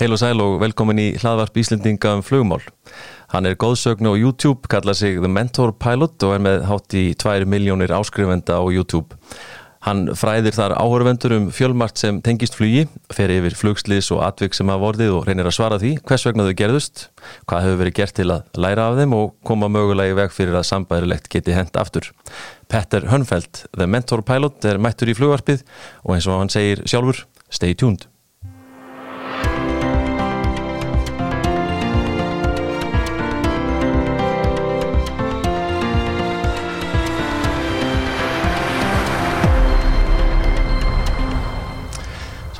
Heil og sæl og velkomin í hlaðvarp Íslendinga um flugmál. Hann er góðsögn á YouTube, kallar sig The Mentor Pilot og er með hátt í 2 miljónir áskrifenda á YouTube. Hann fræðir þar áhörvendur um fjölmart sem tengist flugi, fer yfir flugslis og atvik sem hafa vorðið og reynir að svara því hvers vegna þau gerðust, hvað hefur verið gert til að læra af þeim og koma mögulega í veg fyrir að sambærilegt geti hent aftur. Petter Hönfeld, The Mentor Pilot, er mættur í flugvarpið og eins og hann segir sjálfur, stay tuned.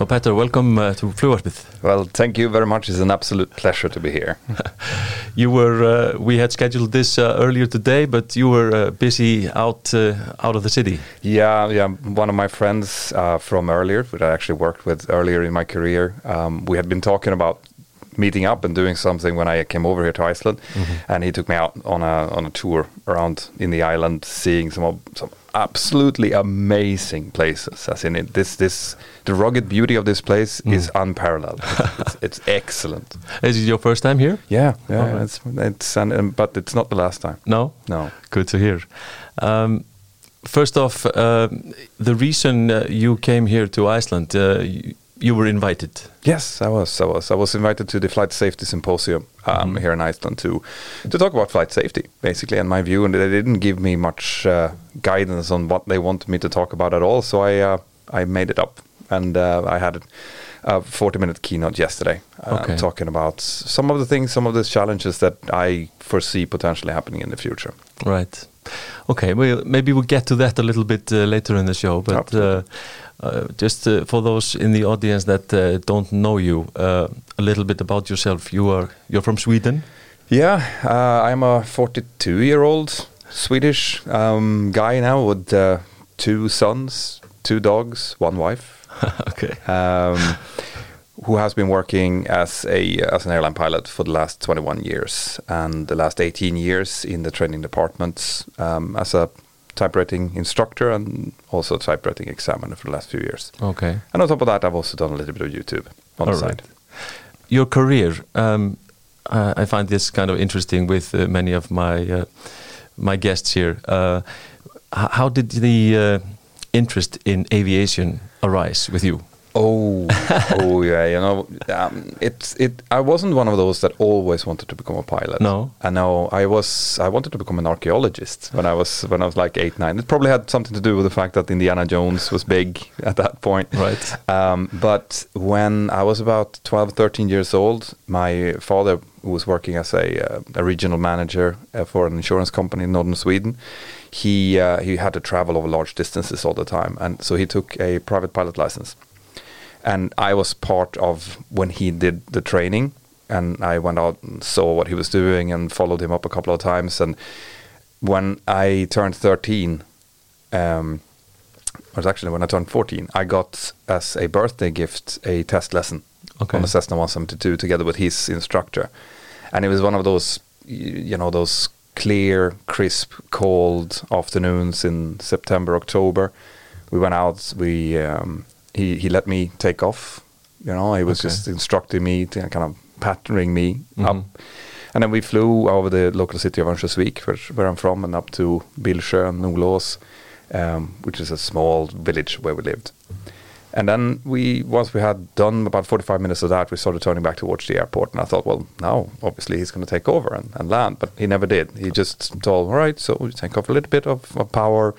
So Petter, welcome uh, to Flugvarpið. Well, thank you very much. It's an absolute pleasure to be here. you were, uh, we had scheduled this uh, earlier today, but you were uh, busy out uh, out of the city. Yeah, yeah. One of my friends uh, from earlier, that I actually worked with earlier in my career, um, we had been talking about meeting up and doing something when I came over here to Iceland, mm -hmm. and he took me out on a on a tour around in the island, seeing some of, some absolutely amazing places. As in it, this this the rugged beauty of this place mm. is unparalleled. it's, it's, excellent. Is it your first time here? Yeah, yeah. Right. It's it's um, but it's not the last time. No, no. Good to hear. Um, first off, uh, the reason uh, you came here to Iceland. Uh, you were invited. Yes, I was. I was. I was invited to the Flight Safety Symposium um, mm. here in Iceland to to talk about flight safety, basically, and my view. And they didn't give me much uh, guidance on what they wanted me to talk about at all. So I uh, I made it up, and uh, I had a 40 minute keynote yesterday, uh, okay. talking about some of the things, some of the challenges that I foresee potentially happening in the future. Right. Okay. Well, maybe we'll get to that a little bit uh, later in the show, but. Uh, just uh, for those in the audience that uh, don't know you, uh, a little bit about yourself. You are you're from Sweden. Yeah, uh, I'm a 42 year old Swedish um, guy now with uh, two sons, two dogs, one wife. okay. Um, who has been working as a as an airline pilot for the last 21 years and the last 18 years in the training departments um, as a type rating instructor and also type rating examiner for the last few years. Okay. And on top of that, I've also done a little bit of YouTube on All the right. side. Your career, um, uh, I find this kind of interesting with uh, many of my uh, my guests here. Uh, how did the uh, interest in aviation arise with you? Oh, oh yeah. You know, um, it's it. I wasn't one of those that always wanted to become a pilot. No, I know. I was. I wanted to become an archaeologist when I was when I was like eight, nine. It probably had something to do with the fact that Indiana Jones was big at that point. Right. Um, but when I was about 12, 13 years old, my father, who was working as a, uh, a regional manager uh, for an insurance company in northern Sweden, he uh, he had to travel over large distances all the time, and so he took a private pilot license and I was part of when he did the training, and I went out and saw what he was doing and followed him up a couple of times. And when I turned 13, um, it was actually when I turned 14, I got as a birthday gift a test lesson okay. on the Cessna 172 together with his instructor, and it was one of those, you know, those clear, crisp, cold afternoons in September, October. We went out. We um, he he let me take off. You know, he was okay. just instructing me, to kind of patterning me mm -hmm. up. And then we flew over the local city of Örnsköldsvik, where, where I'm from, and up to Bilsjö and Nolås, um, which is a small village where we lived. And then we, once we had done about 45 minutes of that, we started turning back towards the airport. And I thought, well, now obviously he's going to take over and, and, land, but he never did. He just told, all right, so we take off a little bit of, of power,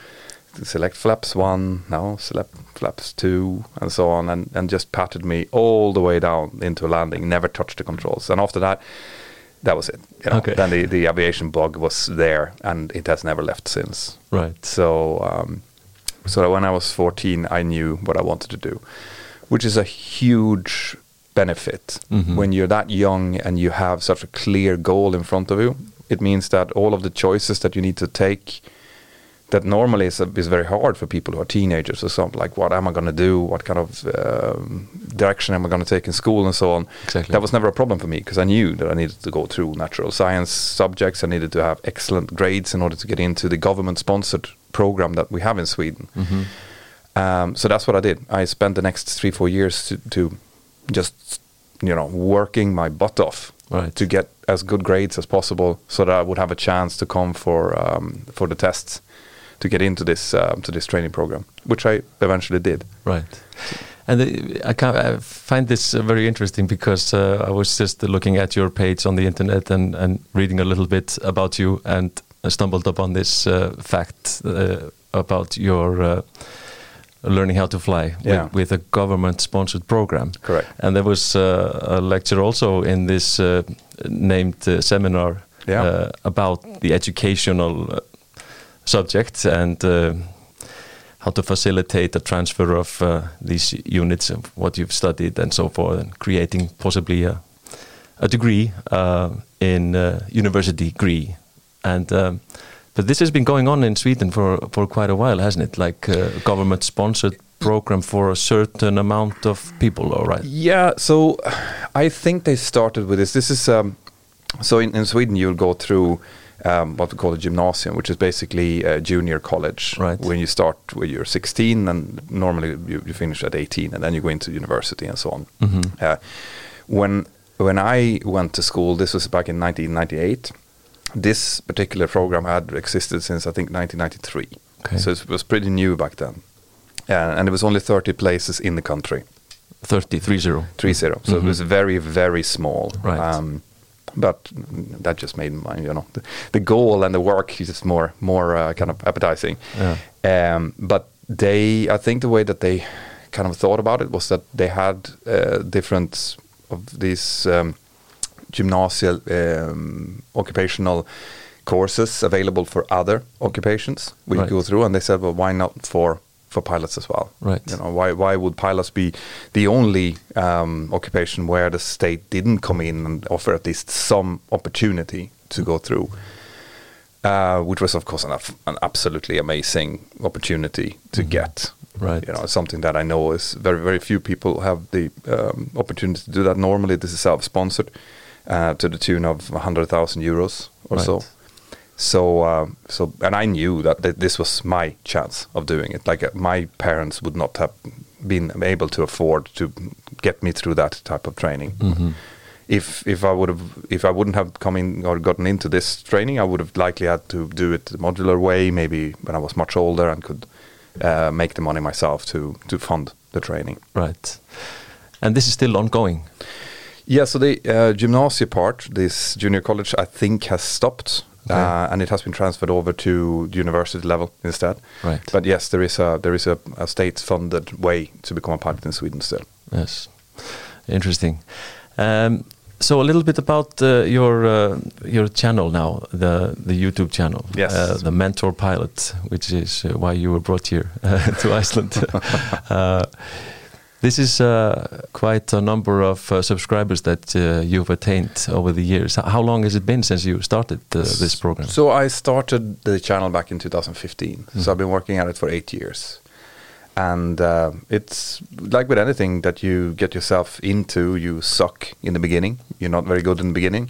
select flaps one, now select flaps two, and so on, and, and just patted me all the way down into landing, never touched the controls. And after that, that was it. You know? okay. Then the, the aviation bug was there, and it has never left since. Right. So, um, so when I was 14, I knew what I wanted to do, which is a huge benefit mm-hmm. when you're that young and you have such a clear goal in front of you. It means that all of the choices that you need to take that normally is, is very hard for people who are teenagers or something like what am I going to do what kind of um, direction am I going to take in school and so on exactly. that was never a problem for me because I knew that I needed to go through natural science subjects I needed to have excellent grades in order to get into the government sponsored program that we have in Sweden mm-hmm. um, so that's what I did I spent the next three four years to, to just you know, working my butt off Right. to get as good grades as possible, so that I would have a chance to come for um, for the tests to get into this um, to this training program, which I eventually did. Right. And the, I, I find this uh, very interesting because uh, I was just looking at your page on the internet and, and reading a little bit about you and stumbled upon this uh, fact uh, about your uh, learning how to fly Yeah. with, with a government sponsored program. Correct. And there was uh, a lecture also in this uh, named uh, seminar Yeah. uh, about the educational uh, subject and uh, how to facilitate the transfer of uh, these units of what you've studied and so forth, and creating possibly a, a degree uh, in uh, university degree. And um, but this has been going on in Sweden for for quite a while, hasn't it? Like uh, government sponsored program for a certain amount of people, all right? Yeah, so I think they started with this. This is um, so in, in Sweden you'll go through um, what we call a gymnasium, which is basically a junior college. Right. When you start when you're 16, and normally you, you finish at 18, and then you go into university and so on. Mhm. Uh, when when I went to school, this was back in 1998. This particular program had existed since I think 1993. Okay. So it was pretty new back then, uh, and it was only 30 places in the country. 30, 30. Three zero. So it was very very small. Right. Um, but that just made my you know the, the goal and the work is just more more uh, kind of appetizing. Yeah. Um, but they, I think the way that they kind of thought about it was that they had uh, different of these um, gymnasial um, occupational courses available for other occupations we Right. go through, and they said, well, why not for for pilots as well? Right. You know, why why would pilots be the only um, occupation where the state didn't come in and offer at least some opportunity to go through? uh, which was of course an, an absolutely amazing opportunity to get. Right. You know, something that I know is very very few people have the um, opportunity to do that. Normally, this is self-sponsored uh, to the tune of hundred thousand euros or. Right. So, uh, so, and I knew that th- this was my chance of doing it. Like uh, my parents would not have been able to afford to get me through that type of training Mhm. if if I would have if I wouldn't have come in or gotten into this training, I would have likely had to do it the modular way. Maybe when I was much older and could uh, make the money myself to to fund the training. Right. And this is still ongoing. Yeah. So the uh, gymnasia part, this junior college, I think has stopped. Okay. Uh, and it has been transferred over to the university level instead. Right. But yes, there is a there is a, a state-funded way to become a pilot in Sweden still. Yes, interesting. Um, so a little bit about uh, your uh, your channel now, the the YouTube channel, Yes. uh, the Mentour Pilot, which is uh, why you were brought here uh, to Iceland. this is uh, quite a number of uh, subscribers that uh, you've attained over the years. How long has it been since you started uh, this program? So I started the channel back in 2015. So I've been working at it for eight years. And uh, it's like with anything that you get yourself into, you suck in the beginning. You're not very good in the beginning.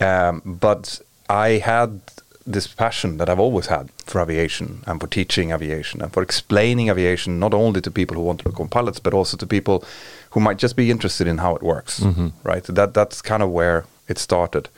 Um, but I had this passion that I've always had for aviation and for teaching aviation and for explaining aviation not only to people who want to become pilots but also to people who might just be interested in how it works. Right? That that's kind of where it started.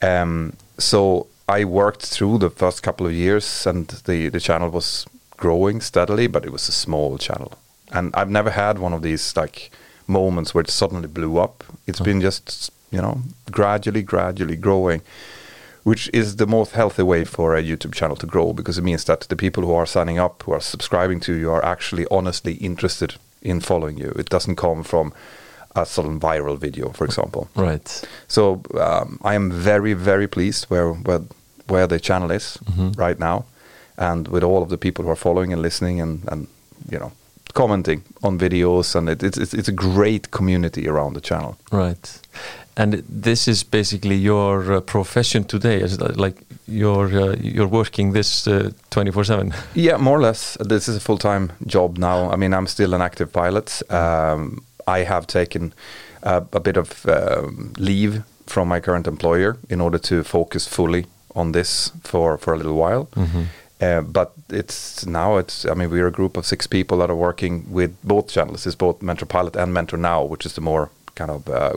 Um, so I worked through the first couple of years, and the the channel was growing steadily, but it was a small channel, and I've never had one of these like moments where it suddenly blew up. It's been just you know gradually, gradually growing, which is the most healthy way for a YouTube channel to grow because it means that the people who are signing up, who are subscribing to you, are actually honestly interested in following you. It doesn't come from a sudden viral video, for example. Right. So um, I am very, very pleased where where where the channel is right now, and with all of the people who are following and listening and and you know commenting on videos, and it, it's it's it's a great community around the channel. Right. And this is basically your uh, profession today. Is like you're uh, you're working this twenty four seven? Yeah, more or less. This is a full time job now. I mean, I'm still an active pilot. Um, I have taken uh, a bit of um, leave from my current employer in order to focus fully on this for, for a little while. Uh, but it's now it's I mean we're a group of six people that are working with both channels. It's both Mentour Pilot and Mentour Now, which is the more kind of. Uh,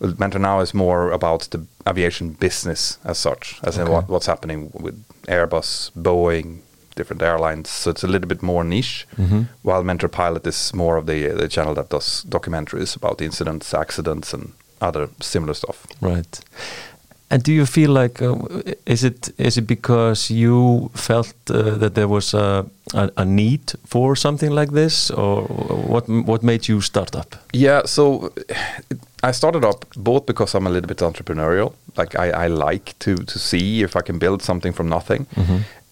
Mentour now is more about the aviation business as such, as in what, what's happening with Airbus, Boeing, different airlines. So it's a little bit more niche. Mhm. While Mentour Pilot is more of the the channel that does documentaries about incidents, accidents, and other similar stuff. Right. And do you feel like uh, is it is it because you felt uh, that there was a, a a need for something like this, or what what made you start up? Yeah, so it, I started up both because I'm a little bit entrepreneurial. Like I, I like to to see if I can build something from nothing,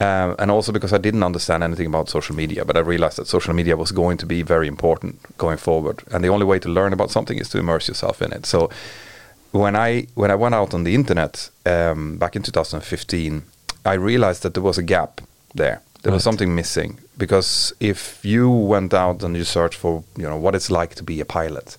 um, and also because I didn't understand anything about social media. But I realized that social media was going to be very important going forward, and the only way to learn about something is to immerse yourself in it. So when I when I went out on the internet um, back in 2015, I realized that there was a gap there. There was something missing because if you went out and you searched for you know what it's like to be a pilot,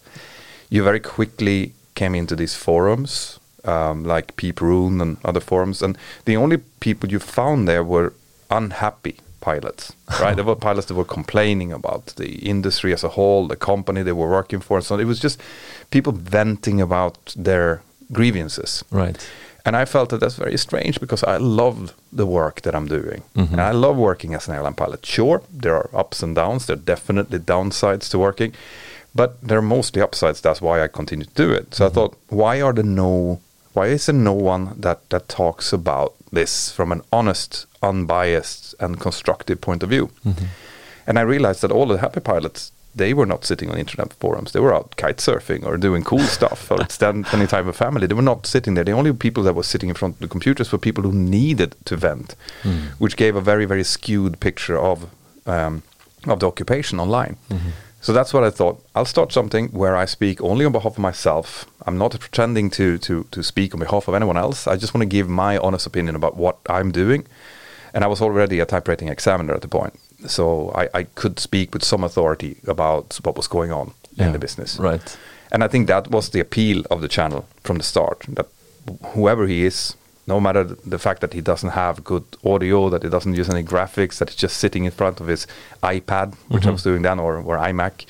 you very quickly came into these forums um, like PPRuNe and other forums, and the only people you found there were unhappy pilots. Right, there were pilots that were complaining about the industry as a whole, the company they were working for, and so on. it was just people venting about their grievances. Right. And I felt that that's very strange because I love the work that I'm doing. Mhm. And I love working as an airline pilot. Sure, there are ups and downs. There are definitely downsides to working, but there are mostly upsides. That's why I continue to do it. So I mm-hmm. thought, why are there no, why is there no one that, that talks about this from an honest, unbiased, and constructive point of view? Mm-hmm. And I realized that all the happy pilots, they were not sitting on internet forums. They were out kite surfing or doing cool stuff or spending time with family. They were not sitting there. The only people that were sitting in front of the computers were people who needed to vent, mm. which gave a very, very skewed picture of um, of the occupation online. Mm-hmm. So that's what I thought. I'll start something where I speak only on behalf of myself. I'm not pretending to to to speak on behalf of anyone else. I just want to give my honest opinion about what I'm doing. And I was already a type rating examiner at the point. So I, I could speak with some authority about what was going on in the business. right. And I think that was the appeal of the channel from the start. That whoever he is, no matter the fact that he doesn't have good audio, that he doesn't use any graphics, that he's just sitting in front of his iPad, which I was doing then, or, or iMac,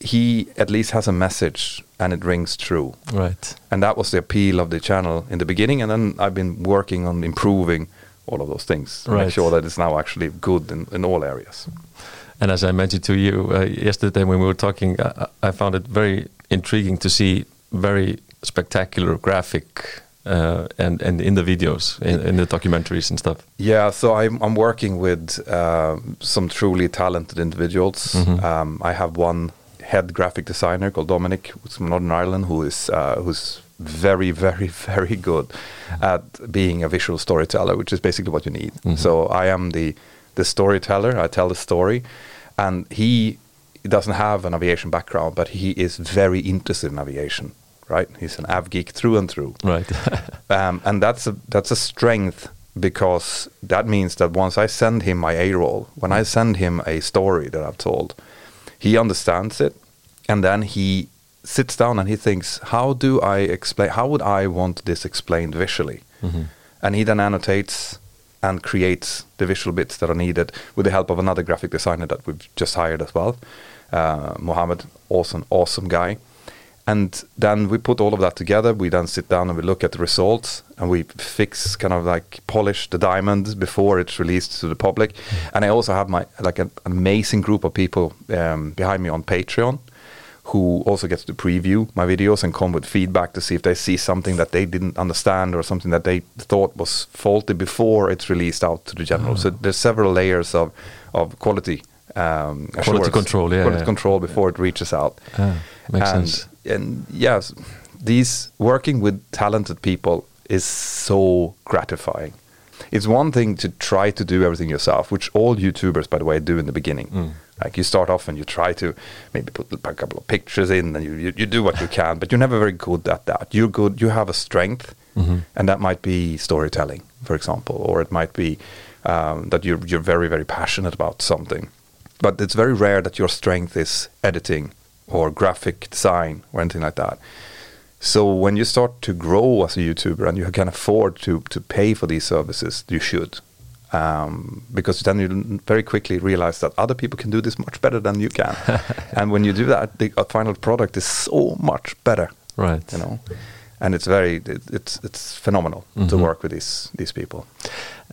he at least has a message and it rings true. Right. And that was the appeal of the channel in the beginning. And then I've been working on improving all of those things to make sure that it's now actually good in, in all areas. And as I mentioned to you uh, yesterday when we were talking, I, I found it very intriguing to see very spectacular graphic uh, and and in the videos, in, in the documentaries and stuff. Yeah, so I'm, I'm working with uh, some truly talented individuals. Um, I have one head graphic designer called Dominic, who's from Northern Ireland, who is uh, who's very, very, very good at being a visual storyteller, which is basically what you need. So I am the the storyteller. I tell the story, and he doesn't have an aviation background, but he is very interested in aviation. Right, he's an av geek through and through Right. um, and that's a that's a strength because that means that once I send him my A roll, when I send him a story that I've told, he understands it, and then he sits down and he thinks, how do I explain? How would I want this explained visually? And he then annotates and creates the visual bits that are needed with the help of another graphic designer that we've just hired as well, uh, Mohammed, awesome, awesome guy. And then we put all of that together. We then sit down and we look at the results and we fix, kind of like polish the diamond before it's released to the public. And I also have my like an amazing group of people um, behind me on Patreon who also gets to preview my videos and come with feedback to see if they see something that they didn't understand or something that they thought was faulty before it's released out to the general. So there's several layers of of quality. Um, assurance, control, yeah, quality yeah. control before it reaches out. Ah, makes and, sense. And yes, these working with talented people is so gratifying. It's one thing to try to do everything yourself, which all YouTubers, by the way, do in the beginning. Mm. Like you start off and you try to maybe put a couple of pictures in, and you, you, you do what you can, but you're never very good at that. You're good. You have a strength, Mm-hmm. and that might be storytelling, for example, or it might be um, that you're you're very very passionate about something. But it's very rare that your strength is editing or graphic design or anything like that. So when you start to grow as a YouTuber and you can afford to to pay for these services, you should. Um, because then you very quickly realize that other people can do this much better than you can, and when you do that, the final product is so much better. Right. You know, and it's very it, it's it's phenomenal mm -hmm. to mm-hmm. work with these these people.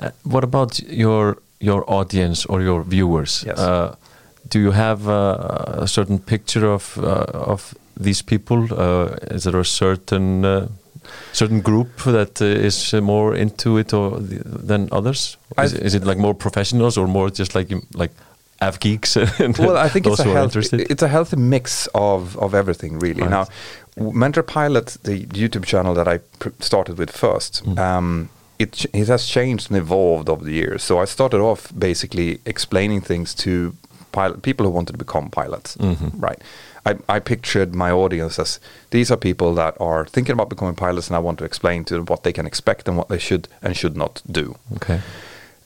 Uh, what about your your audience or your viewers? Yes. Uh, do you have uh, a certain picture of uh, of these people? Uh, is there a certain certain group that is more into it or than others? Is, is, it like more professionals or more just like like av geeks? well, I think it's a, healthy, it's a healthy mix of of everything really. Right. Now, Mentour Pilot, the YouTube channel that I started with first. Mm. Um, it, it has changed and evolved over the years. So I started off basically explaining things to pilot people who wanted to become pilots, mm-hmm. right? I, I pictured my audience as these are people that are thinking about becoming pilots, and I want to explain to them what they can expect and what they should and should not do. Okay.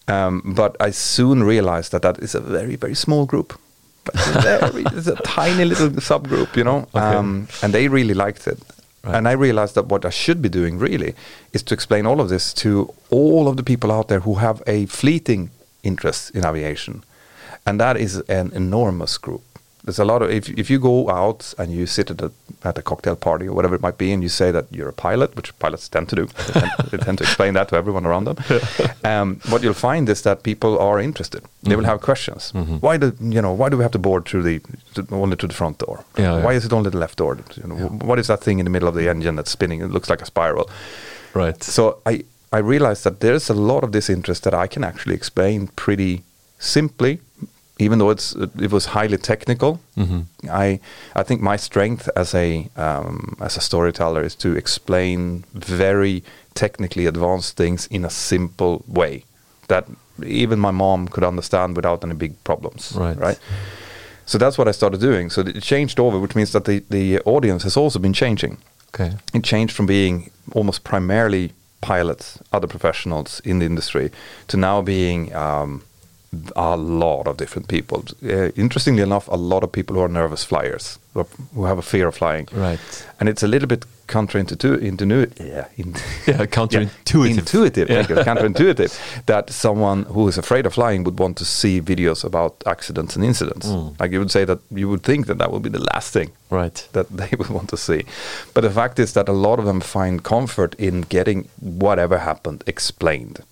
Um, but I soon realized that that is a very very small group. But it's, very, it's a tiny little subgroup, you know, okay. um, and they really liked it. Right. And I realized that what I should be doing really is to explain all of this to all of the people out there who have a fleeting interest in aviation and that is an enormous group. There's a lot of if if you go out and you sit at a at a cocktail party or whatever it might be, and you say that you're a pilot, which pilots tend to do, they tend, they tend to explain that to everyone around them. Um, what you'll find is that people are interested. They mm-hmm. will have questions. Mm-hmm. Why do you know? Why do we have to board through the to, only to the front door? Yeah, why yeah. is it only the left door? You know, yeah. What is that thing in the middle of the engine that's spinning? It looks like a spiral. Right. So I I realized that there's a lot of this interest that I can actually explain pretty simply even though it's it was highly technical, mm-hmm. I I think my strength as a um, as a storyteller is to explain very technically advanced things in a simple way that even my mom could understand without any big problems. Right. Right. So that's what I started doing. So it changed over, which means that the the audience has also been changing. Okay. It changed from being almost primarily pilots, other professionals in the industry, to now being um, a lot of different people. Uh, interestingly enough, a lot of people who are nervous flyers, who have a fear of flying. Right. And it's a little bit counterintuitive. Yeah, in, yeah, counterintuitive. Yeah, intuitive, yeah. counterintuitive. that someone who is afraid of flying would want to see videos about accidents and incidents. Mm. Like you would say that you would think that that would be the last thing. Right. That they would want to see. But the fact is that a lot of them find comfort in getting whatever happened explained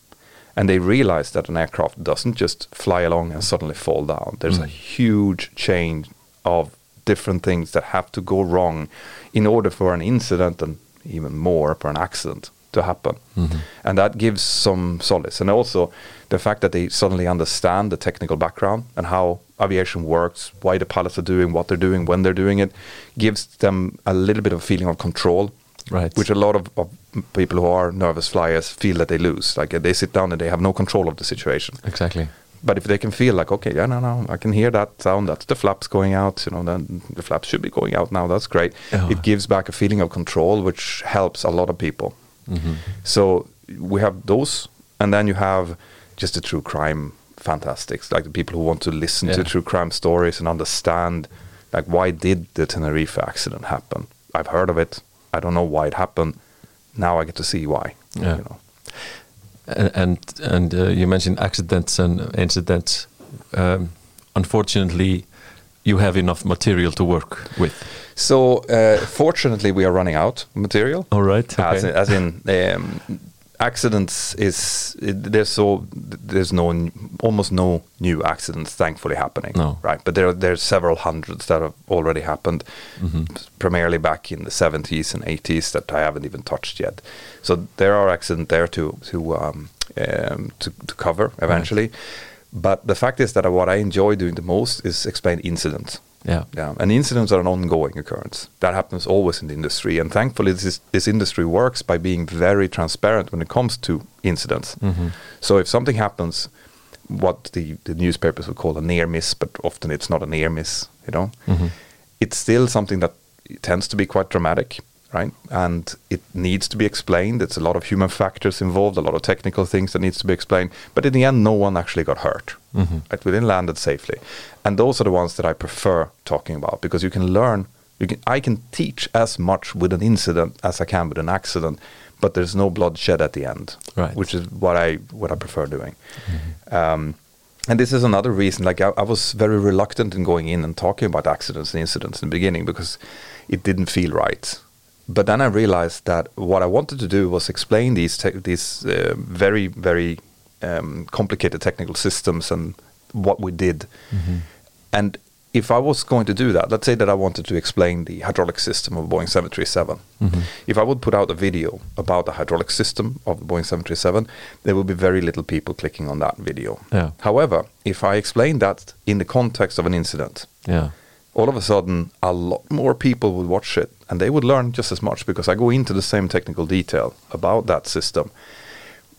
and they realize that an aircraft doesn't just fly along and suddenly fall down. There's mm. a huge chain of different things that have to go wrong in order for an incident and even more for an accident to happen. Mm-hmm. And that gives some solace. And also the fact that they suddenly understand the technical background and how aviation works, why the pilots are doing what they're doing, when they're doing it, gives them a little bit of feeling of control right. which a lot of, of, people who are nervous flyers feel that they lose. Like they sit down and they have no control of the situation. Exactly. But if they can feel like, okay, yeah, no, no, I can hear that sound. That's the flaps going out. You know, then the flaps should be going out now. That's great. Oh. It gives back a feeling of control, which helps a lot of people. Mm-hmm. So we have those, and then you have just the true crime fantastics, like the people who want to listen yeah. to true crime stories and understand, like, why did the Tenerife accident happen? I've heard of it. I don't know why it happened. Now I get to see why. Yeah. You know. And and uh, you mentioned accidents and incidents. Um, unfortunately, you have enough material to work with. So, uh, fortunately, we are running out of material. All right. Okay. As in, as in um, accidents is there's so there's no almost no new accidents thankfully happening no. right but there are there's several hundreds that have already happened mm-hmm. primarily back in the 70s and 80s that I haven't even touched yet so there are accidents there to to um, um, to, to, cover eventually right. but the fact is that what I enjoy doing the most is explain incidents yeah. yeah. And incidents are an ongoing occurrence. That happens always in the industry. And thankfully, this, this industry works by being very transparent when it comes to incidents. Mm-hmm. So if something happens, what the, the newspapers would call a near miss, but often it's not a near miss, you know, mm-hmm. it's still something that tends to be quite dramatic right? And it needs to be explained. It's a lot of human factors involved, a lot of technical things that needs to be explained. But in the end, no one actually got hurt. Mm-hmm. Right? We landed safely, and those are the ones that I prefer talking about because you can learn You can, I can teach as much with an incident as I can with an accident, but there's no bloodshed at the end, Right. which is what I what I prefer doing. Um, and this is another reason. Like I, I was very reluctant in going in and talking about accidents and incidents in the beginning because it didn't feel right. But then I realized that what I wanted to do was explain these these uh, very very um, complicated technical systems and what we did. And if I was going to do that, let's say that I wanted to explain the hydraulic system of a Boeing 737. If I would put out a video about the hydraulic system of the Boeing 737, there would be very little people clicking on that video. Yeah. However, if I explain that in the context of an incident, Yeah. All of a sudden a lot more people would watch it and they would learn just as much because I go into the same technical detail about that system,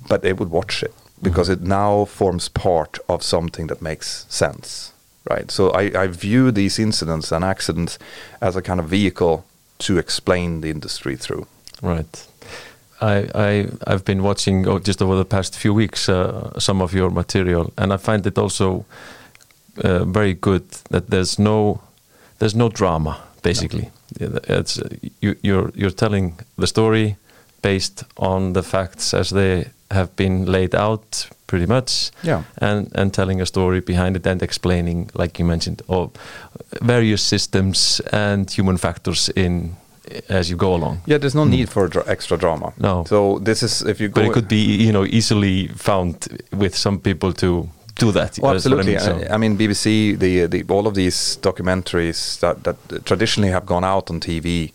but they would watch it because it now forms part of something that makes sense, right? So I, I view these incidents and accidents as a kind of vehicle to explain the industry through. Right. I, I I've been watching oh, just over the past few weeks uh, some of your material, and I find it also uh, very good that there's no there's no drama basically. Yeah, It's you, you're you're telling the story based on the facts as they have been laid out pretty much Yeah. and and telling a story behind it and explaining like you mentioned of various systems and human factors in as you go along Yeah, there's no hmm. need for dra- extra drama. No. So this is if you go. but it could be you know easily found with some people to do that Oh, absolutely. I mean, so- I, I mean, BBC, the, the all of these documentaries that, that traditionally have gone out on TV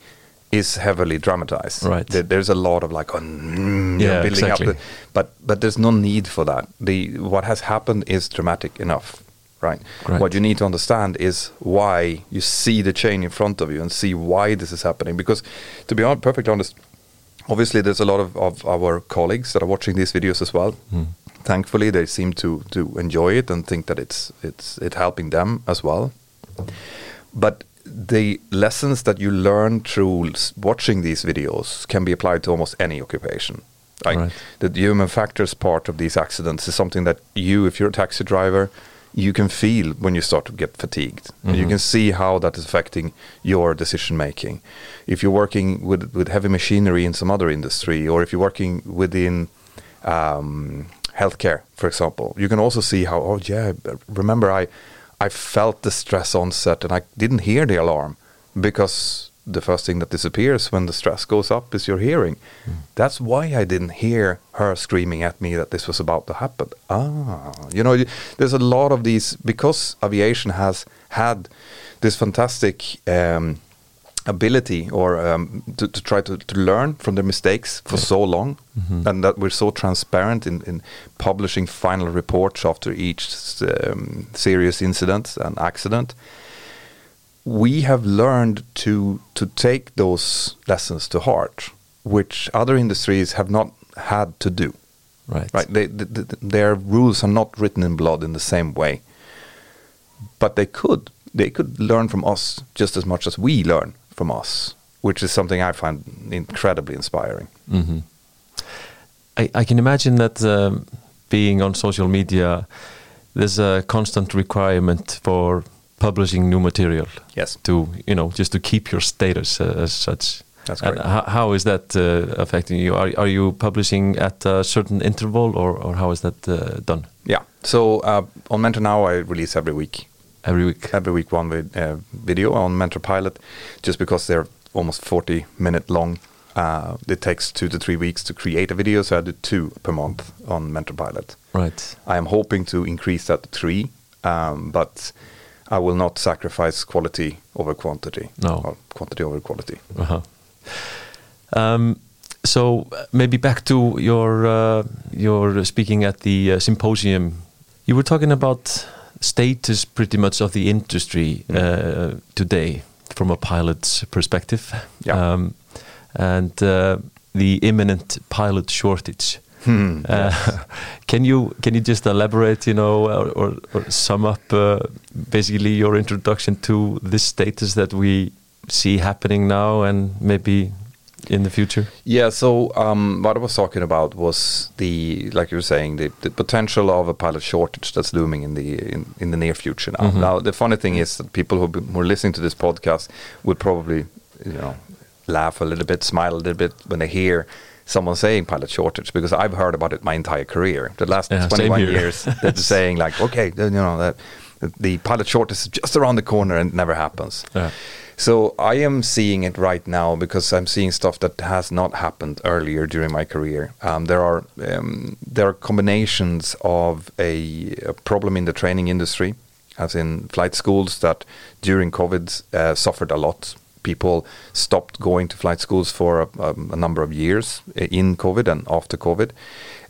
is heavily dramatized. Right. There, there's a lot of like, oh, mm, you know, Yeah, building exactly. up, the, but but there's no need for that. The what has happened is dramatic enough, right? Right. What you need to understand is why you see the chain in front of you and see why this is happening. Because, to be perfectly honest, obviously there's a lot of, of our colleagues that are watching these videos as well. Thankfully, they seem to to enjoy it and think that it's it's it helping them as well. But the lessons that you learn through watching these videos can be applied to almost any occupation. Like Right. the human factors part of these accidents is something that you, if you're a taxi driver, you can feel when you start to get fatigued. And You can see how that is affecting your decision making. If you're working with, with heavy machinery in some other industry, or if you're working within um, healthcare, for example, you can also see how, oh, yeah, remember I, I felt the stress onset and I didn't hear the alarm because the first thing that disappears when the stress goes up is your hearing. That's why I didn't hear her screaming at me that this was about to happen. Ah, you know, there's a lot of these because aviation has had this fantastic um, ability or um, to, to try to, to learn from their mistakes for so long, and that we're so transparent in, in publishing final reports after each um, serious incident and accident. We have learned to to take those lessons to heart, which other industries have not had to do. right. Right? They, th th their rules are not written in blood in the same way, but they could they could learn from us just as much as we learn from us, which is something I find incredibly inspiring. hmm I, I can imagine that um, being on social media, there's a constant requirement for publishing new material. Yes. To you know, just to keep your status uh, as such. That's And correct. how, how is that uh, affecting you? Are are you publishing at a certain interval, or or how is that uh, done? Yeah. So uh, on Mentour Now, I release every week. Every week. every week one vid- uh, video on Mentour Pilot, just because they're almost 40 minute long. Uh, it takes two to three weeks to create a video, so I do two per month on Mentour Pilot. Right. I am hoping to increase that to three, um, but I will not sacrifice quality over quantity. No. Or quantity over quality. Uh-huh. Um, so uh, maybe back to your uh, your speaking at the uh, symposium. You were talking about status pretty much of the industry uh, today from a pilot's perspective, Yeah. um, and uh, the imminent pilot shortage. Hmm, Uh, can you can you just elaborate, you know, or, or, or sum up uh, basically your introduction to this status that we see happening now, and maybe in the future? Yeah, so um, what I was talking about was the, like you were saying, the, the potential of a pilot shortage that's looming in the in, in the near future now. Mhm. Now, the funny thing is that people who, be- who are listening to this podcast would probably, you know, laugh a little bit, smile a little bit when they hear someone saying pilot shortage because I've heard about it my entire career. The last Yeah, 21 years, they're saying like, okay, you know, that the pilot shortage is just around the corner and it never happens. Yeah. So I am seeing it right now because I'm seeing stuff that has not happened earlier during my career. Um, there are um, there are combinations of a, a problem in the training industry, as in flight schools that during COVID uh, suffered a lot. People stopped going to flight schools for a, um, a number of years uh, in COVID and after COVID,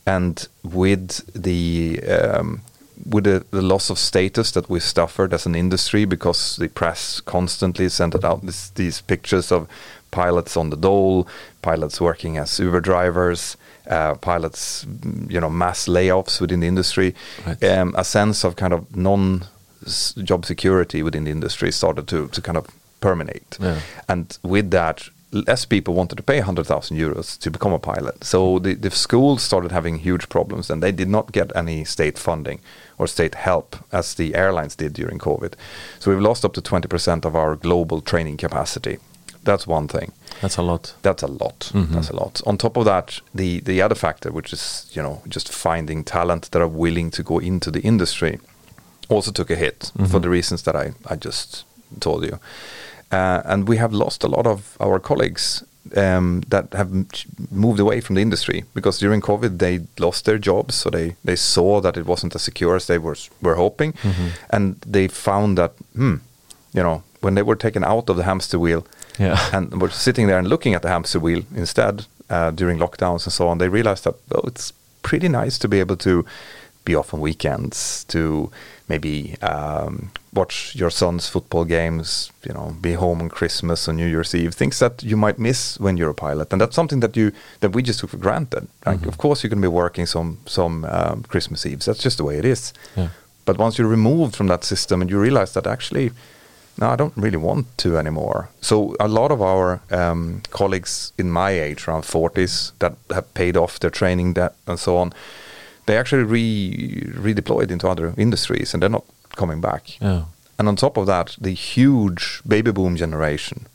and with the um, with the, the loss of status that we suffered as an industry because the press constantly sent out this, these pictures of pilots on the dole, pilots working as Uber drivers, uh, pilots, mm, you know, mass layoffs within the industry, Right. um, a sense of kind of non job security within the industry started to, to kind of permeate. Yeah. And with that, less people wanted to pay 100,000 euros to become a pilot. So the, the schools started having huge problems and they did not get any state funding or state help as the airlines did during COVID. So we've lost up to 20% of our global training capacity. That's one thing. That's a lot. That's a lot. Mhm. That's a lot. On top of that, the the other factor, which is you know just finding talent that are willing to go into the industry, also took a hit for Mhm. the reasons that I I just told you, uh, and we have lost a lot of our colleagues um, that have moved away from the industry because during COVID they lost their jobs, so they they saw that it wasn't as secure as they were were hoping, Mhm. and they found that hmm, you know when they were taken out of the hamster wheel Yeah. and were sitting there and looking at the hamster wheel instead uh, during lockdowns and so on, they realized that oh, it's pretty nice to be able to be off on weekends, to maybe um, watch your son's football games, you know, be home on Christmas or New Year's Eve, things that you might miss when you're a pilot, and that's something that you that we just took for granted. Like, Mhm. of course, you're going to be working some some um, Christmas Eves. That's just the way it is. Yeah. But once you're removed from that system and you realize that actually, no, I don't really want to anymore. So a lot of our um, colleagues in my age, around 40s, that have paid off their training debt and so on, they actually re redeployed into other industries and they're not coming back. Yeah. And on top of that, the huge baby boom generation,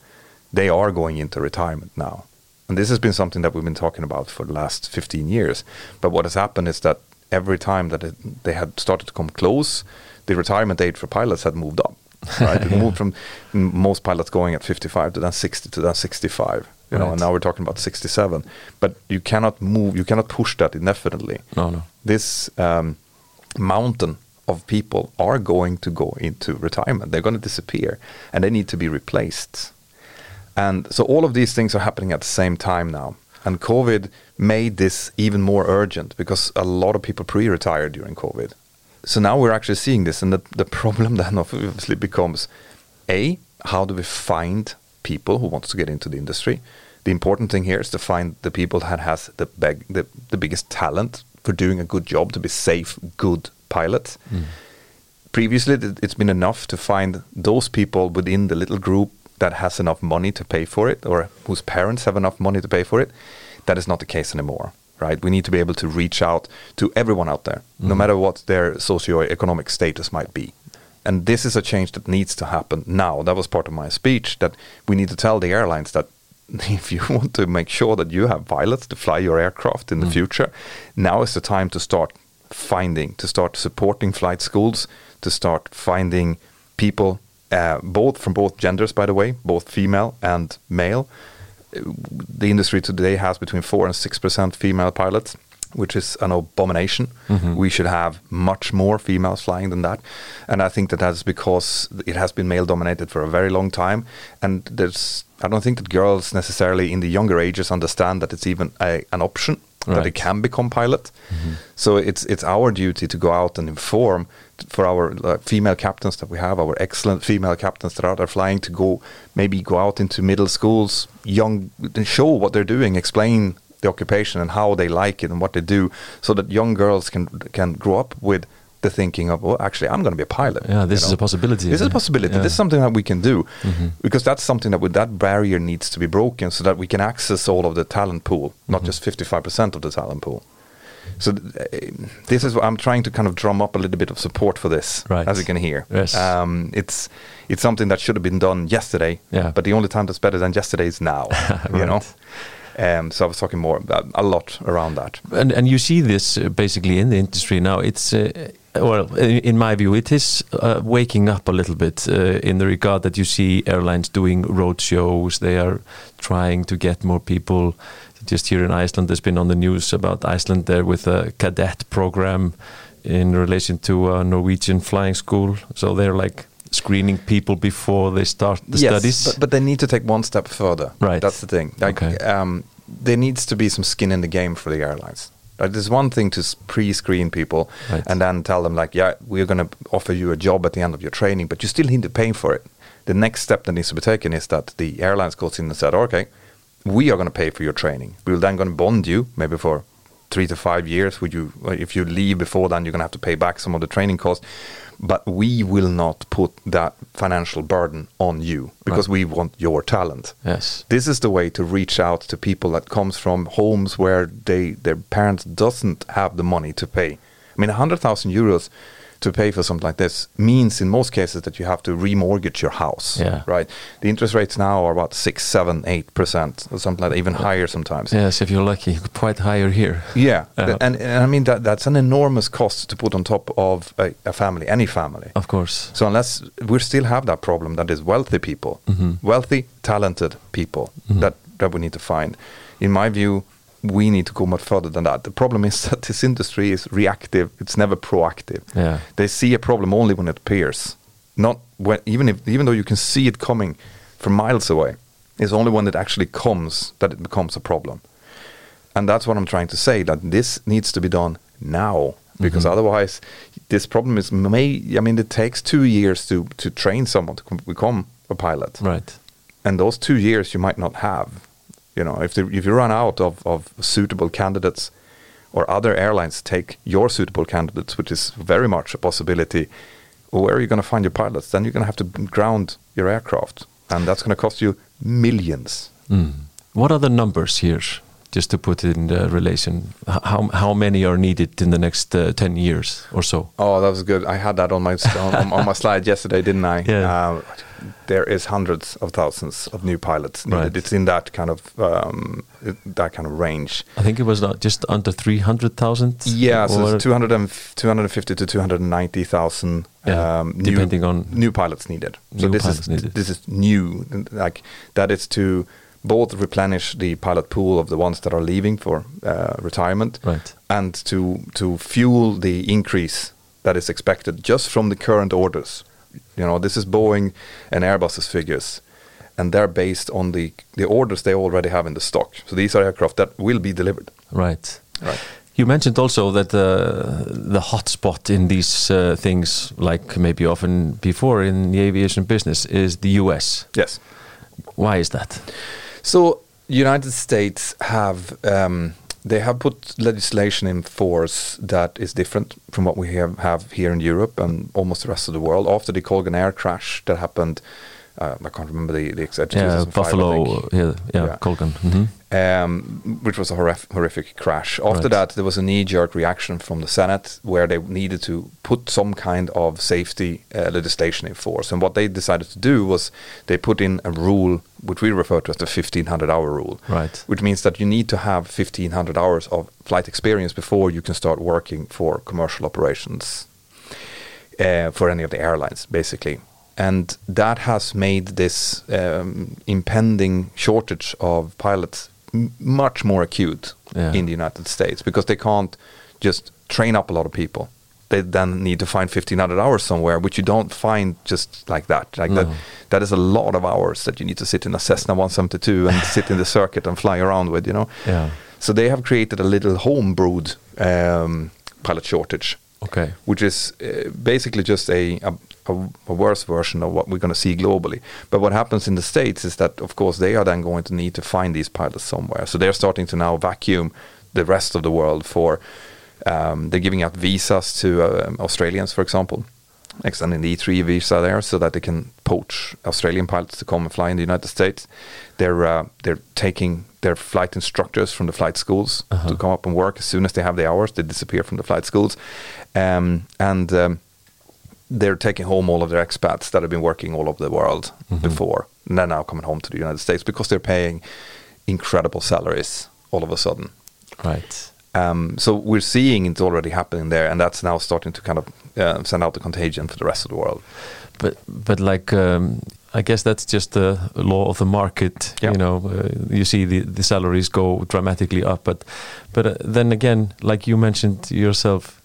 they are going into retirement now. And this has been something that we've been talking about for the last 15 years. But what has happened is that every time that it, they had started to come close, the retirement age for pilots had moved up. Right? It Yeah. moved from most pilots going at 55 to then 60 to then 65. You know, and now we're talking about 67. But you cannot move, you cannot push that indefinitely No, no. this um, mountain of people are going to go into retirement. They're going to disappear and they need to be replaced. And so all of these things are happening at the same time now. And COVID made this even more urgent because a lot of people pre retired during COVID. So now we're actually seeing this. And the, the problem then obviously becomes A, how do we find people who wants to get into the industry? The important thing here is to find the people that has the, beg, the, the biggest talent for doing a good job to be safe, good pilots. Previously th- it's been enough to find those people within the little group that has enough money to pay for it or whose parents have enough money to pay for it. That is not the case anymore right? We need to be able to reach out to everyone out there no Mhm. matter what their socioeconomic status might be. And this is a change that needs to happen now. That was part of my speech that we need to tell the airlines that if you want to make sure that you have pilots to fly your aircraft in the Mm. future now is the time to start finding to start supporting flight schools to start finding people uh, both from both genders by the way both female and male Uh, the industry today has between 4 and 6% female pilots which is an abomination. Mhm. we should have much more females flying than that. And i think that that's because it has been male dominated for a very long time. And there's i don't think that girls necessarily in the younger ages understand that it's even a, an option that they Right. can become pilot. So it's it's our duty to go out and inform for our uh, female captains that we have our excellent female captains that are out there flying to go maybe go out into middle schools young and show what they're doing explain the occupation and how they like it and what they do so that young girls can can grow up with the thinking of, well, actually, I'm going to be a pilot. Yeah, this you is a possibility. This is a possibility. Yeah. This is something that we can do Mhm. because that's something that with that barrier needs to be broken so that we can access all of the talent pool, not Mhm. just 55% of the talent pool. So th- uh, this is what I'm trying to kind of drum up a little bit of support for this, Right. as you can hear. Yes. Um, it's it's something that should have been done yesterday, Yeah. but the only time that's better than yesterday is now. You know. Um, so I was talking more a lot around that. and and you see this uh, basically in the industry now. It's uh, well, in, in my view, it is uh, waking up a little bit uh, in the regard that you see airlines doing road shows. They are trying to get more people. Just here in Iceland, there's been on the news about Iceland there with a cadet program in relation to a Norwegian flying school. So they're like screening people before they start the studies. But, but they need to take one step further. Right. That's the thing. Like, Okay. um, there needs to be some skin in the game for the airlines. Like, There's one thing to pre-screen people Right. and then tell them like, yeah, we're going to offer you a job at the end of your training, but you still need to pay for it. The next step that needs to be taken is that the airlines goes in and said, okay, we are going to pay for your training. We're then going to bond you maybe for three to five years. Would you, if you leave before then, you're going to have to pay back some of the training costs. But we will not put that financial burden on you because we want your talent. yes. This is the way to reach out to people that comes from homes where they their parents doesn't have the money to pay. I mean, a hundred thousand euros to pay for something like this means in most cases that you have to remortgage your house. Yeah. Right. The interest rates now are about six, seven, eight percent or something like that, even higher sometimes. Yes, if you're lucky, quite higher here. Yeah, Uh, and, and I mean that that's an enormous cost to put on top of a, a family, any family. Of course. So unless we still have that problem, that is wealthy people, Mhm. wealthy, talented people Mhm. that that we need to find. In my view, we need to go much further than that. The problem is that this industry is reactive; it's never proactive. Yeah. They see a problem only when it appears, not when even if even though you can see it coming from miles away. It's only when it actually comes that it becomes a problem. And that's what I'm trying to say that this needs to be done now because Mhm. otherwise this problem is may I mean it takes 2 years to to train someone to become a pilot. Right. And those 2 years you might not have. You know, if the, if you run out of of suitable candidates or other airlines take your suitable candidates which is very much a possibility where are you going to find your pilots? Then you're going to have to ground your aircraft and that's going to cost you millions. Mm. What are the numbers here? Just to put it in the relation, how how many are needed in the next uh, ten years or so? Oh, that was good. I had that on my on, on my slide yesterday, didn't I? Yeah. Uh, there is hundreds of thousands of new pilots needed. Right. It's in that kind of um, that kind of range. I think it was just under three hundred thousand. Yeah, so it's 200 and 250 to 290,000 Yeah, um, new, depending on- new pilots needed. So New this pilots is needed. this is new, like that is to both replenish the pilot pool of the ones that are leaving for uh, retirement, Right. and to to fuel the increase that is expected just from the current orders. You know, this is Boeing and Airbus's figures, and they're based on the the orders they already have in the stock. So these are aircraft that will be delivered. Right. Right. You mentioned also that uh, the hot spot in these uh, things, like maybe often before in the aviation business, is the US. Yes. Why is that? So United States have um, they have put legislation in force that is different from what we have, have here in Europe and almost the rest of the world. After the Colgan Air crash that happened, uh, I can't remember the, the exact Yeah, 2005, I Buffalo, think. yeah, yeah, Yeah. Colgan. hmm um, which was a horrif- horrific crash. After Right. that, there was a knee-jerk reaction from the Senate where they needed to put some kind of safety uh, legislation in force. And what they decided to do was they put in a rule, which we refer to as the 1500-hour rule, Right. which means that you need to have 1500 hours of flight experience before you can start working for commercial operations uh, for any of the airlines, basically. And that has made this um, impending shortage of pilots much more acute Yeah. in the United States because they can't just train up a lot of people. They then need to find 1500 hours somewhere, which you don't find just like that. Like that, that is a lot of hours that you need to sit in a Cessna 172 and sit in the circuit and fly around with, you know. Yeah. So they have created a little home-brewed um, pilot shortage, Okay. which is uh, basically just a, a, a, worse version of what we're going to see globally. But what happens in the States is that, of course, they are then going to need to find these pilots somewhere. So they're starting to now vacuum the rest of the world for Um, they're giving out visas to uh, Australians, for example, extending the E3 visa there so that they can poach Australian pilots to come and fly in the United States. They're uh, they're taking their flight instructors from the flight schools Uh-huh. to come up and work as soon as they have the hours. They disappear from the flight schools, um, and um, they're taking home all of their expats that have been working all over the world before, and they're now coming home to the United States because they're paying incredible salaries all of a sudden. Right. Um, so we're seeing it's already happening there, and that's now starting to kind of uh, send out the contagion for the rest of the world. But but like um, I guess that's just the law of the market. Yeah. You know, uh, you see the, the salaries go dramatically up, but but uh, then again, like you mentioned yourself,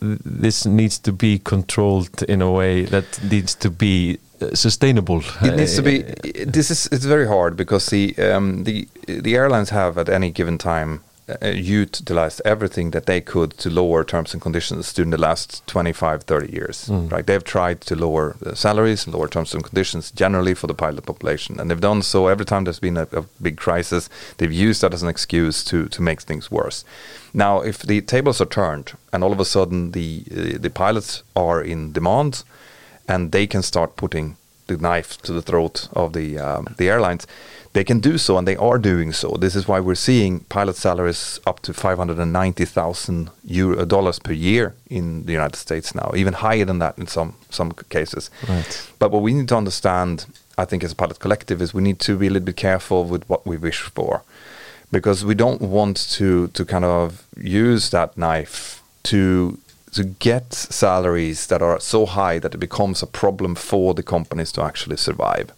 this needs to be controlled in a way that needs to be uh, sustainable. It needs to be. Uh, This is it's very hard because the um, the the airlines have at any given time utilized everything that they could to lower terms and conditions during the last 25, 30 years. Mm. Right? They've tried to lower the salaries and lower terms and conditions generally for the pilot population, and they've done so every time there's been a, a big crisis. They've used that as an excuse to to make things worse. Now, if the tables are turned and all of a sudden the uh, the pilots are in demand and they can start putting the knife to the throat of the um, the airlines. They can do so, and they are doing so. This is why we're seeing pilot salaries up to five hundred and ninety thousand euro uh, dollars per year in the United States now, even higher than that in some some cases. Right. But what we need to understand, I think, as a pilot collective, is we need to be a little bit careful with what we wish for, because we don't want to to kind of use that knife to to get salaries that are so high that it becomes a problem for the companies to actually survive,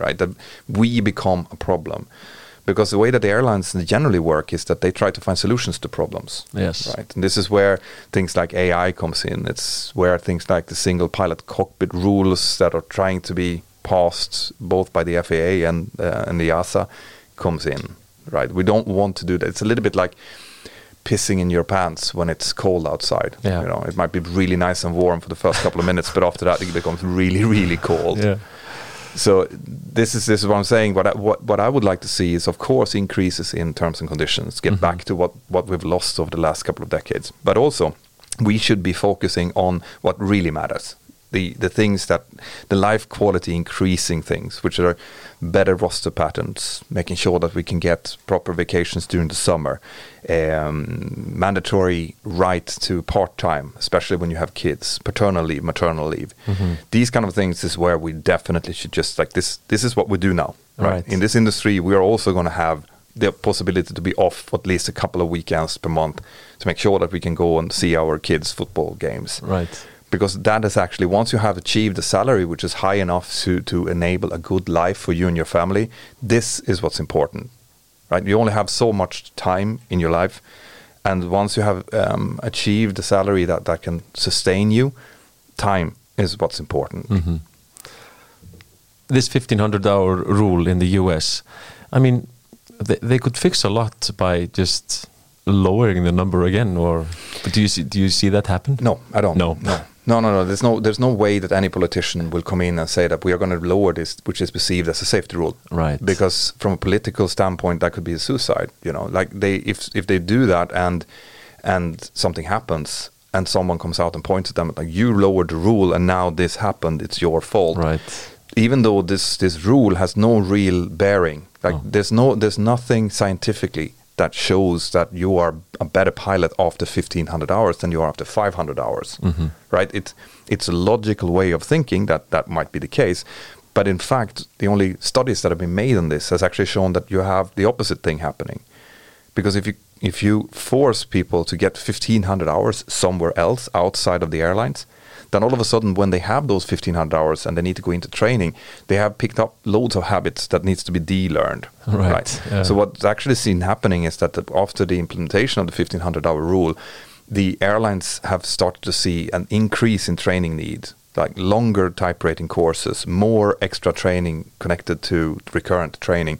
right? That we become a problem. Because the way that the airlines generally work is that they try to find solutions to problems. Yes. Right. And this is where things like AI comes in. It's where things like the single pilot cockpit rules that are trying to be passed both by the FAA and uh, and the EASA comes in. Right. We don't want to do that. It's a little bit like pissing in your pants when it's cold outside. Yeah. You know, it might be really nice and warm for the first couple of minutes, but after that it becomes really, really cold. Yeah. So this is this is what I'm saying. What I, what what I would like to see is, of course, increases in terms and conditions. Get mm-hmm. back to what what we've lost over the last couple of decades. But also, we should be focusing on what really matters. The the things that the life quality increasing things, which are better roster patterns, making sure that we can get proper vacations during the summer, um, mandatory right to part time, especially when you have kids, paternal leave, maternal leave. These kind of things is where we definitely should just like this. This is what we do now, right? Right. In this industry, we are also going to have the possibility to be off for at least a couple of weekends per month to make sure that we can go and see our kids' football games Right. Because that is actually once you have achieved a salary which is high enough to to enable a good life for you and your family this is what's important right you only have so much time in your life and once you have um, achieved a salary that that can sustain you time is what's important this 1500 hour rule in the US, I mean, they, they could fix a lot by just lowering the number again. Or but do you see, do you see that happen? no i don't No. no no no no there's no there's no way that any politician will come in and say that we are going to lower this which is perceived as a safety rule Right. because from a political standpoint that could be a suicide you know like they if if they do that and and something happens and someone comes out and points at them like you lowered the rule and now this happened it's your fault Right. even though this this rule has no real bearing like Oh. there's no there's nothing scientifically that shows that you are a better pilot after 1500 hours than you are after 500 hours mm-hmm. right? It it's a logical way of thinking that that might be the case. But in fact the only studies that have been made on this has actually shown that you have the opposite thing happening. Because if you if you force people to get 1500 hours somewhere else outside of the airlines then all of a sudden when they have those 1500 hours and they need to go into training they have picked up loads of habits that needs to be de-learned Right, yeah. so what's actually seen happening is that after the implementation of the 1500 hour rule the airlines have started to see an increase in training need like longer type rating courses more extra training connected to recurrent training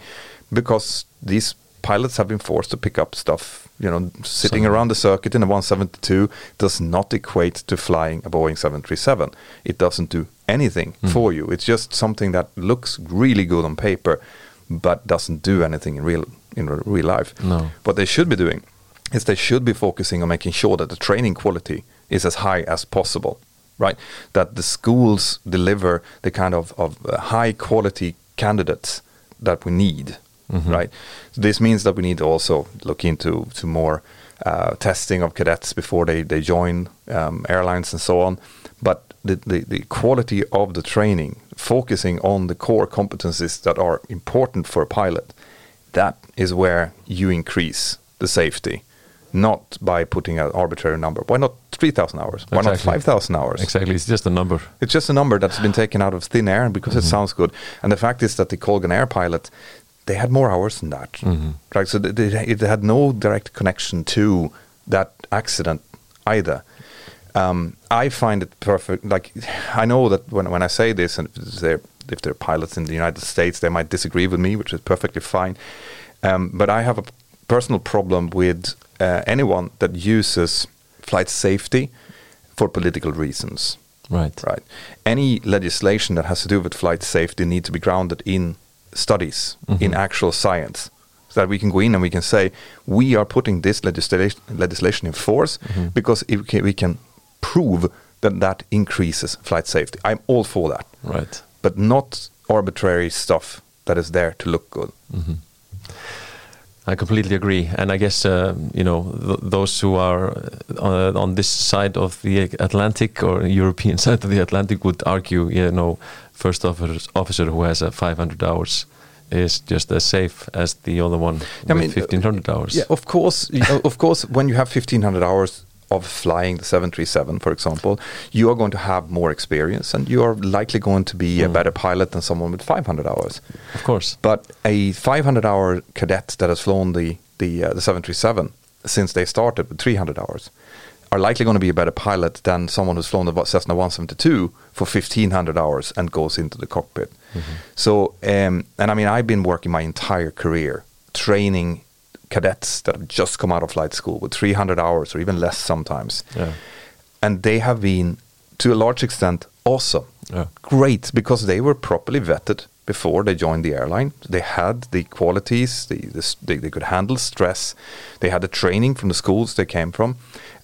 because these pilots have been forced to pick up stuff you know sitting So- around the circuit in a 172 does not equate to flying a boeing 737 it doesn't do anything for you. It's just something that looks really good on paper but doesn't do anything in real in real life. No. what they should be doing is they should be focusing on making sure that the training quality is as high as possible, right? That the schools deliver the kind of, of uh, high quality candidates that we need, right? So this means that we need to also look into to more uh, testing of cadets before they, they join um, airlines and so on. But the, the, the quality of the training, focusing on the core competencies that are important for a pilot, that is where you increase the safety, not by putting an arbitrary number. Why not 3,000 hours? Why not 5,000 hours? Exactly, it's just a number. It's just a number that's been taken out of thin air because it sounds good. And the fact is that the Colgan Air pilot, they had more hours than that. Right, so they, they, it had no direct connection to that accident either. Um, I find it perfect. Like I know that when when I say this, and if they're, if they're pilots in the United States, they might disagree with me, which is perfectly fine. Um, but I have a personal problem with uh, anyone that uses flight safety for political reasons. Right. Right. Any legislation that has to do with flight safety need to be grounded in studies, in actual science, so that we can go in and we can say we are putting this legislation legislation in force because if we can, we can prove that that increases flight safety. I'm all for that, Right. but not arbitrary stuff that is there to look good. I completely agree, and I guess uh, you know th- those who are uh, on this side of the Atlantic or European side of the Atlantic would argue, you know, first officer, officer who has a 500 hours is just as safe as the other one I with mean, uh, 1500 hours. Yeah, of course. of course, when you have 1500 hours of flying the 737, for example, you are going to have more experience and you are likely going to be a better pilot than someone with 500 hours. Of course. But a 500 hour cadet that has flown the, the, uh, the 737 since they started with 300 hours are likely going to be a better pilot than someone who's flown the Cessna 172 for 1500 hours and goes into the cockpit. So, um, and I mean, I've been working my entire career training cadets that have just come out of flight school with 300 hours or even less sometimes. Yeah. And they have been, to a large extent, awesome. Yeah. Great, because they were properly vetted before they joined the airline. They had the qualities, the, the, they, they could handle stress, they had the training from the schools they came from.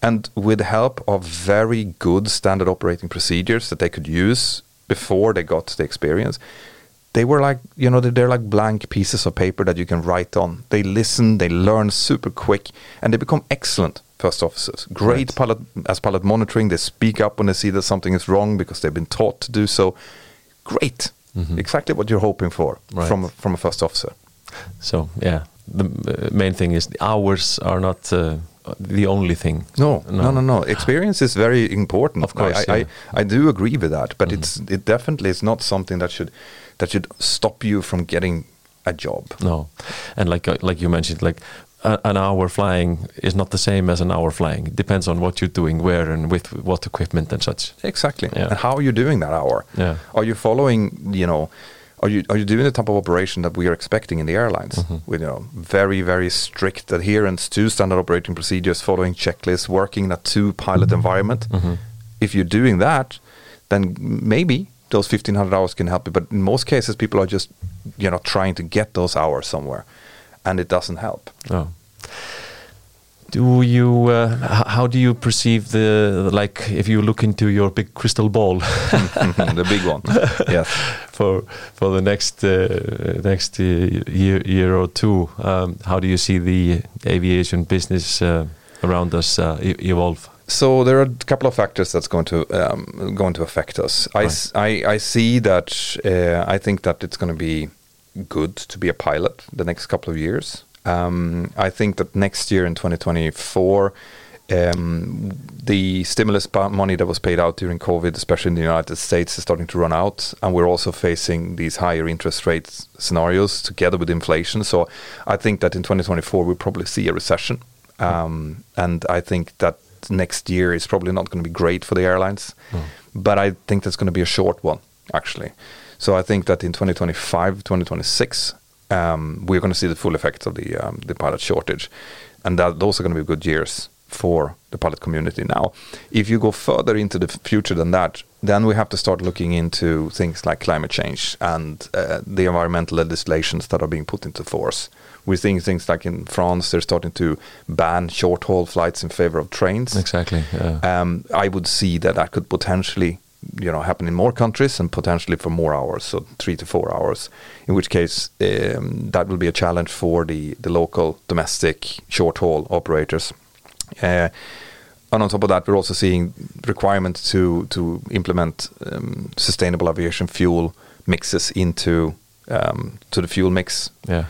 And with the help of very good standard operating procedures that they could use before they got the experience, they were like you know they're, they're like blank pieces of paper that you can write on they listen they learn super quick and they become excellent first officers great Right. pilot as pilot monitoring they speak up when they see that something is wrong because they've been taught to do so great exactly what you're hoping for Mm-hmm. Right. from a, from a first officer So yeah, the uh, main thing is the hours are not uh, the only thing. no no no no experience is very important Of course, I, I, yeah. I, I do agree with that but it's it definitely is not something that should that should stop you from getting a job No, and like uh, like you mentioned, like a, an hour flying is not the same as an hour flying. It depends on what you're doing, where, and with what equipment and such. Exactly. Yeah. And how are you doing that hour? Yeah. Are you following, you know, are you are you doing the type of operation that we are expecting in the airlines Mm-hmm. with you know very very strict adherence to standard operating procedures, following checklists, working in a two pilot environment? Mm-hmm. If you're doing that, then maybe those 1500 hours can help you. But in most cases, people are just you know trying to get those hours somewhere, and it doesn't help. Oh. Do you? Uh, how do you perceive the like? If you look into your big crystal ball the big one, yes. for for the next uh, next uh, year year or two, um, how do you see the aviation business uh, around us uh, evolve? So there are a couple of factors that's going to um, going to affect us. I, s- I- I see that uh, I think that it's going to be good to be a pilot the next couple of years. Um, I think that next year in 2024, um, the stimulus money that was paid out during COVID, especially in the United States, is starting to run out, and we're also facing these higher interest rate scenarios together with inflation. So I think that in 2024 we'll probably see a recession, um, and I think that next year is probably not going to be great for the airlines, but I think that's going to be a short one actually. So I think that in 2025, 2026, um, we're going to see the full effects of the um, the pilot shortage, and that those are going to be good years for the pilot community. Now, if you go further into the future than that, then we have to start looking into things like climate change and uh, the environmental legislations that are being put into force, We're seeing things like in France, they're starting to ban short haul flights in favor of trains. Exactly. Yeah. Um, I would see that that could potentially, you know, happen in more countries and potentially for more hours, so three to four hours. In which case, um, that will be a challenge for the the local domestic short haul operators. Uh, and on top of that, we're also seeing requirements to to implement um, sustainable aviation fuel mixes into um, to the fuel mix, yeah.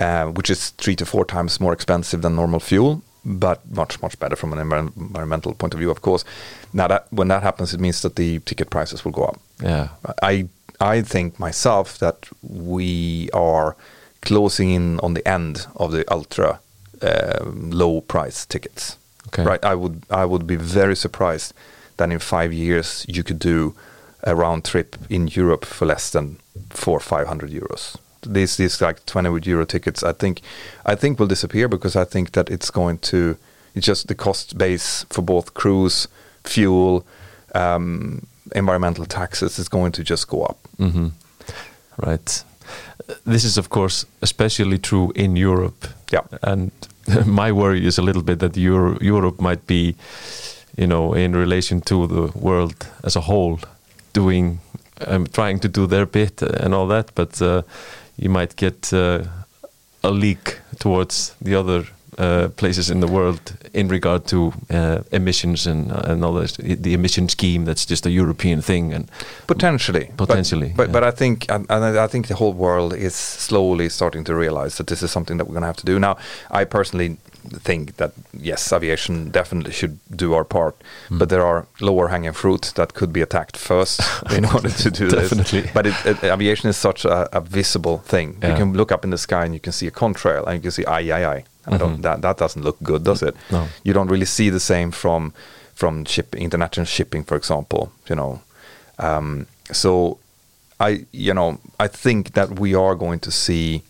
uh, which is three to four times more expensive than normal fuel, but much much better from an environmental point of view, of course. Now that when that happens, it means that the ticket prices will go up. Yeah. I I think myself that we are closing in on the end of the ultra uh, low price tickets. Okay. Right. I would I would be very surprised that in five years you could do a round trip in Europe for less than four five hundred euros. These these like twenty euro tickets I think I think will disappear because I think that it's going to it's just the cost base for both crews, fuel, um, environmental taxes is going to just go up. hmm Right. This is, of course, especially true in Europe. Yeah. And my worry is a little bit that Euro- Europe might be, you know, in relation to the world as a whole, doing, um, trying to do their bit and all that, but uh, you might get uh, a leak towards the other uh, places in the world in regard to uh, emissions and and all this, the emission scheme. That's just a European thing, and Potentially, But- Potentially, but yeah. but, I think and, and I think the whole world is slowly starting to realize that this is something that we're going to have to do. Now, I personally think that yes, aviation definitely should do our part, Hmm. but there are lower hanging fruit that could be attacked first in order to do Definitely. this. But it, it, aviation is such a, a visible thing. Yeah. You can look up in the sky and you can see a contrail and you can see I I I. And I don't, Mhm. that that doesn't look good, does it? No. You don't really see the same from from ship international shipping, for example. You know, um, so I, you know, I think that we are going to see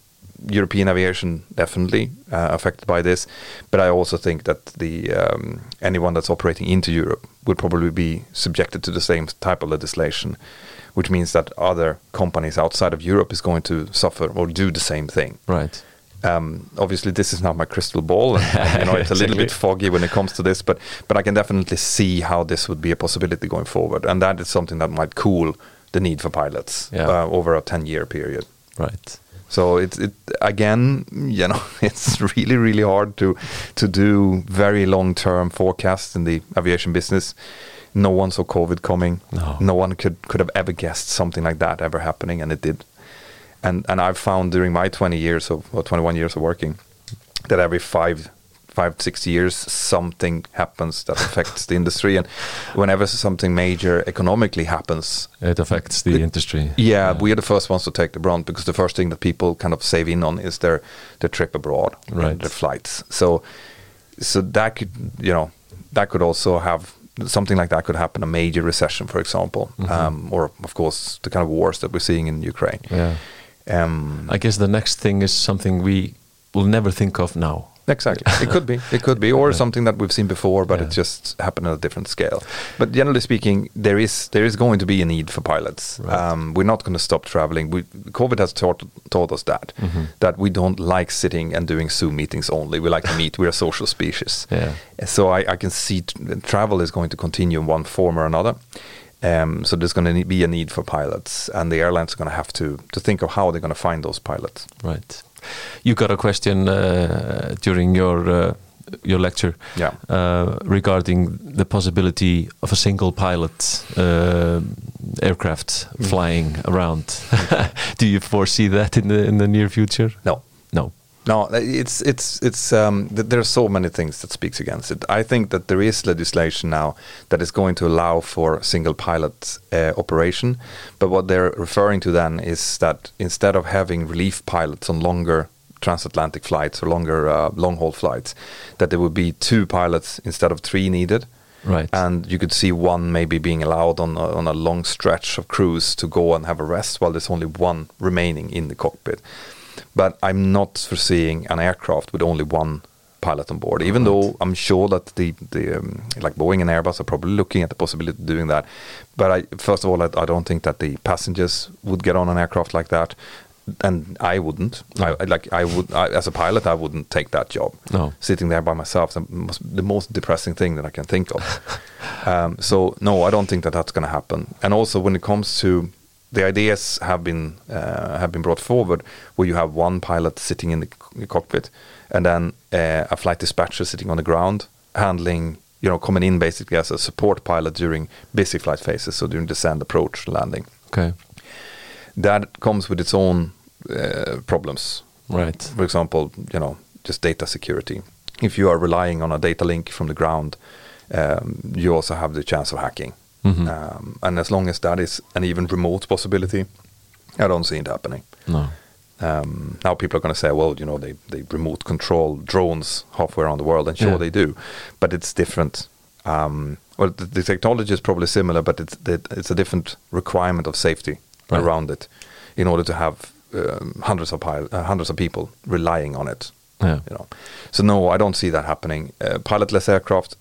European aviation definitely uh, affected by this, but I also think that the um, anyone that's operating into Europe would probably be subjected to the same type of legislation, which means that other companies outside of Europe is going to suffer or do the same thing. right. Um, obviously, this is not my crystal ball, and, you know it's a little bit foggy when it comes to this. But but I can definitely see how this would be a possibility going forward, and that is something that might cool the need for pilots Yeah. uh, over a ten-year period. Right. So it's it again, you know, it's really really hard to to do very long-term forecasts in the aviation business. No one saw COVID coming. No. one could could have ever guessed something like that ever happening, and it did. And and I've found during my 20 years of or 21 years of working that every five five six years something happens that affects the industry, and whenever something major economically happens, It affects the industry. yeah, we are the first ones to take the brunt because the first thing that people kind of save in on is their their trip abroad, Right. Their flights. So, so that could you know that could also have something like that could happen a major recession, for example, Mm-hmm. um, or of course the kind of wars that we're seeing in Ukraine. Yeah. Um, I guess the next thing is something we will never think of now. Exactly. It could be. It could be, or something that we've seen before, but it just happened at a different scale. But generally speaking, there is there is going to be a need for pilots. Right. Um, we're not going to stop traveling. We, COVID has taught taught us that Mm-hmm. that we don't like sitting and doing Zoom meetings only. We like to meet. We're a social species. Yeah. So I, I can see travel is going to continue in one form or another. Um, so there's going to be a need for pilots, and the airlines are going to have to to think of how they're going to find those pilots. Right. You got a question uh, during your uh, your lecture Yeah. uh, regarding the possibility of a single pilot uh, aircraft Mm. flying around. Do you foresee that in the in the near future? No. No. No, it's it's it's um, th- there are so many things that speaks against it. I think that there is legislation now that is going to allow for single pilot uh, operation, but what they're referring to then is that instead of having relief pilots on longer transatlantic flights or longer uh, long haul flights, that there would be two pilots instead of three needed. Right. And you could see one maybe being allowed on a, on a long stretch of cruise to go and have a rest while there's only one remaining in the cockpit. But I'm not foreseeing an aircraft with only one pilot on board, even though I'm sure that the, the um, like Boeing and Airbus are probably looking at the possibility of doing that. But I, first of all, I, I don't think that the passengers would get on an aircraft like that. and I wouldn't. I, I- like I would I, as a pilot, I wouldn't take that job. No. sitting there by myself, the most, the most depressing thing that I can think of. um, so no, I don't think that that's going to happen. And also, when it comes to the ideas have been uh, have been brought forward, where you have one pilot sitting in the c- cockpit, and then uh, a flight dispatcher sitting on the ground handling. You know, coming in basically as a support pilot during busy flight phases, so during descent, approach, landing Okay. that comes with its own uh, problems. Right. For example, you know, just data security. If you are relying on a data link from the ground, um, you also have the chance of hacking. Mhm. Um, and as long as that is an even remote possibility, I don't see it happening. No. Um, now people are going to say, well, you know, they, they remote control drones halfway around the world, and sure Yeah. they do, but it's different. Um, well, the, the technology is probably similar, but it's the, it's a different requirement of safety Right. around it, in order to have um, hundreds of pil- uh, hundreds of people relying on it. Yeah. You know, so no, I don't see that happening. Uh, pilotless aircraft,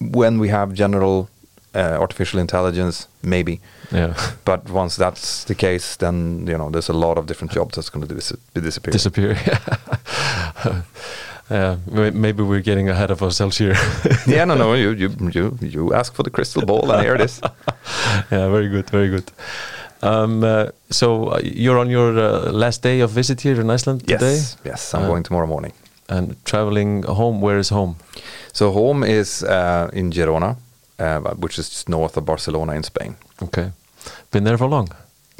when we have general uh, artificial intelligence, maybe. Yeah. But once that's the case, then you know there's a lot of different jobs that's going to dis- be disappearing. Disappear. yeah. may- Maybe we're getting ahead of ourselves here. yeah, no, no, you you you you ask for the crystal ball, and here it is. yeah, very good, very good. Um, uh, so uh, you're on your uh, last day of visit here in Iceland today, Yes, yes, I'm going tomorrow morning. and traveling home. Where is home? So home is uh, in Girona, uh, which is just north of Barcelona in Spain. Okay, been there for long.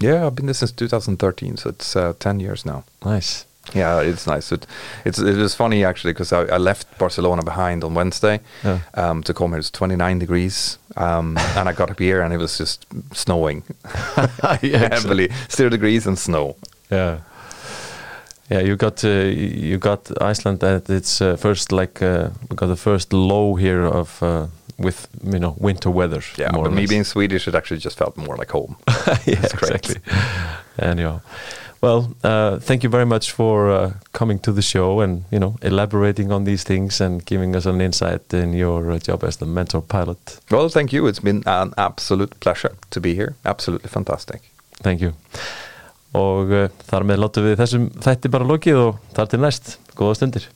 Yeah, I've been there since 2013, so it's uh, 10 years now. Nice. Yeah, it's nice. It, it's it was funny actually because I, I left Barcelona behind on Wednesday Yeah. um, to come here. It's 29 degrees, um, and I got up here and it was just snowing Yeah, heavily, zero degrees and snow. Yeah. Yeah, you got uh, you got Iceland at its uh, first like uh, we got the first low here of uh, with you know winter weather. Yeah, more but or me less. being Swedish, it actually just felt more like home. yeah, It's great. exactly. Anyhow, well, uh, thank you very much for uh, coming to the show and you know elaborating on these things and giving us an insight in your uh, job as the mentor pilot. Well, thank you. It's been an absolute pleasure to be here. Absolutely fantastic. Thank you. Og uh, þar með látum við þessum þætti bara lokið og þar til næst. Góða stundir.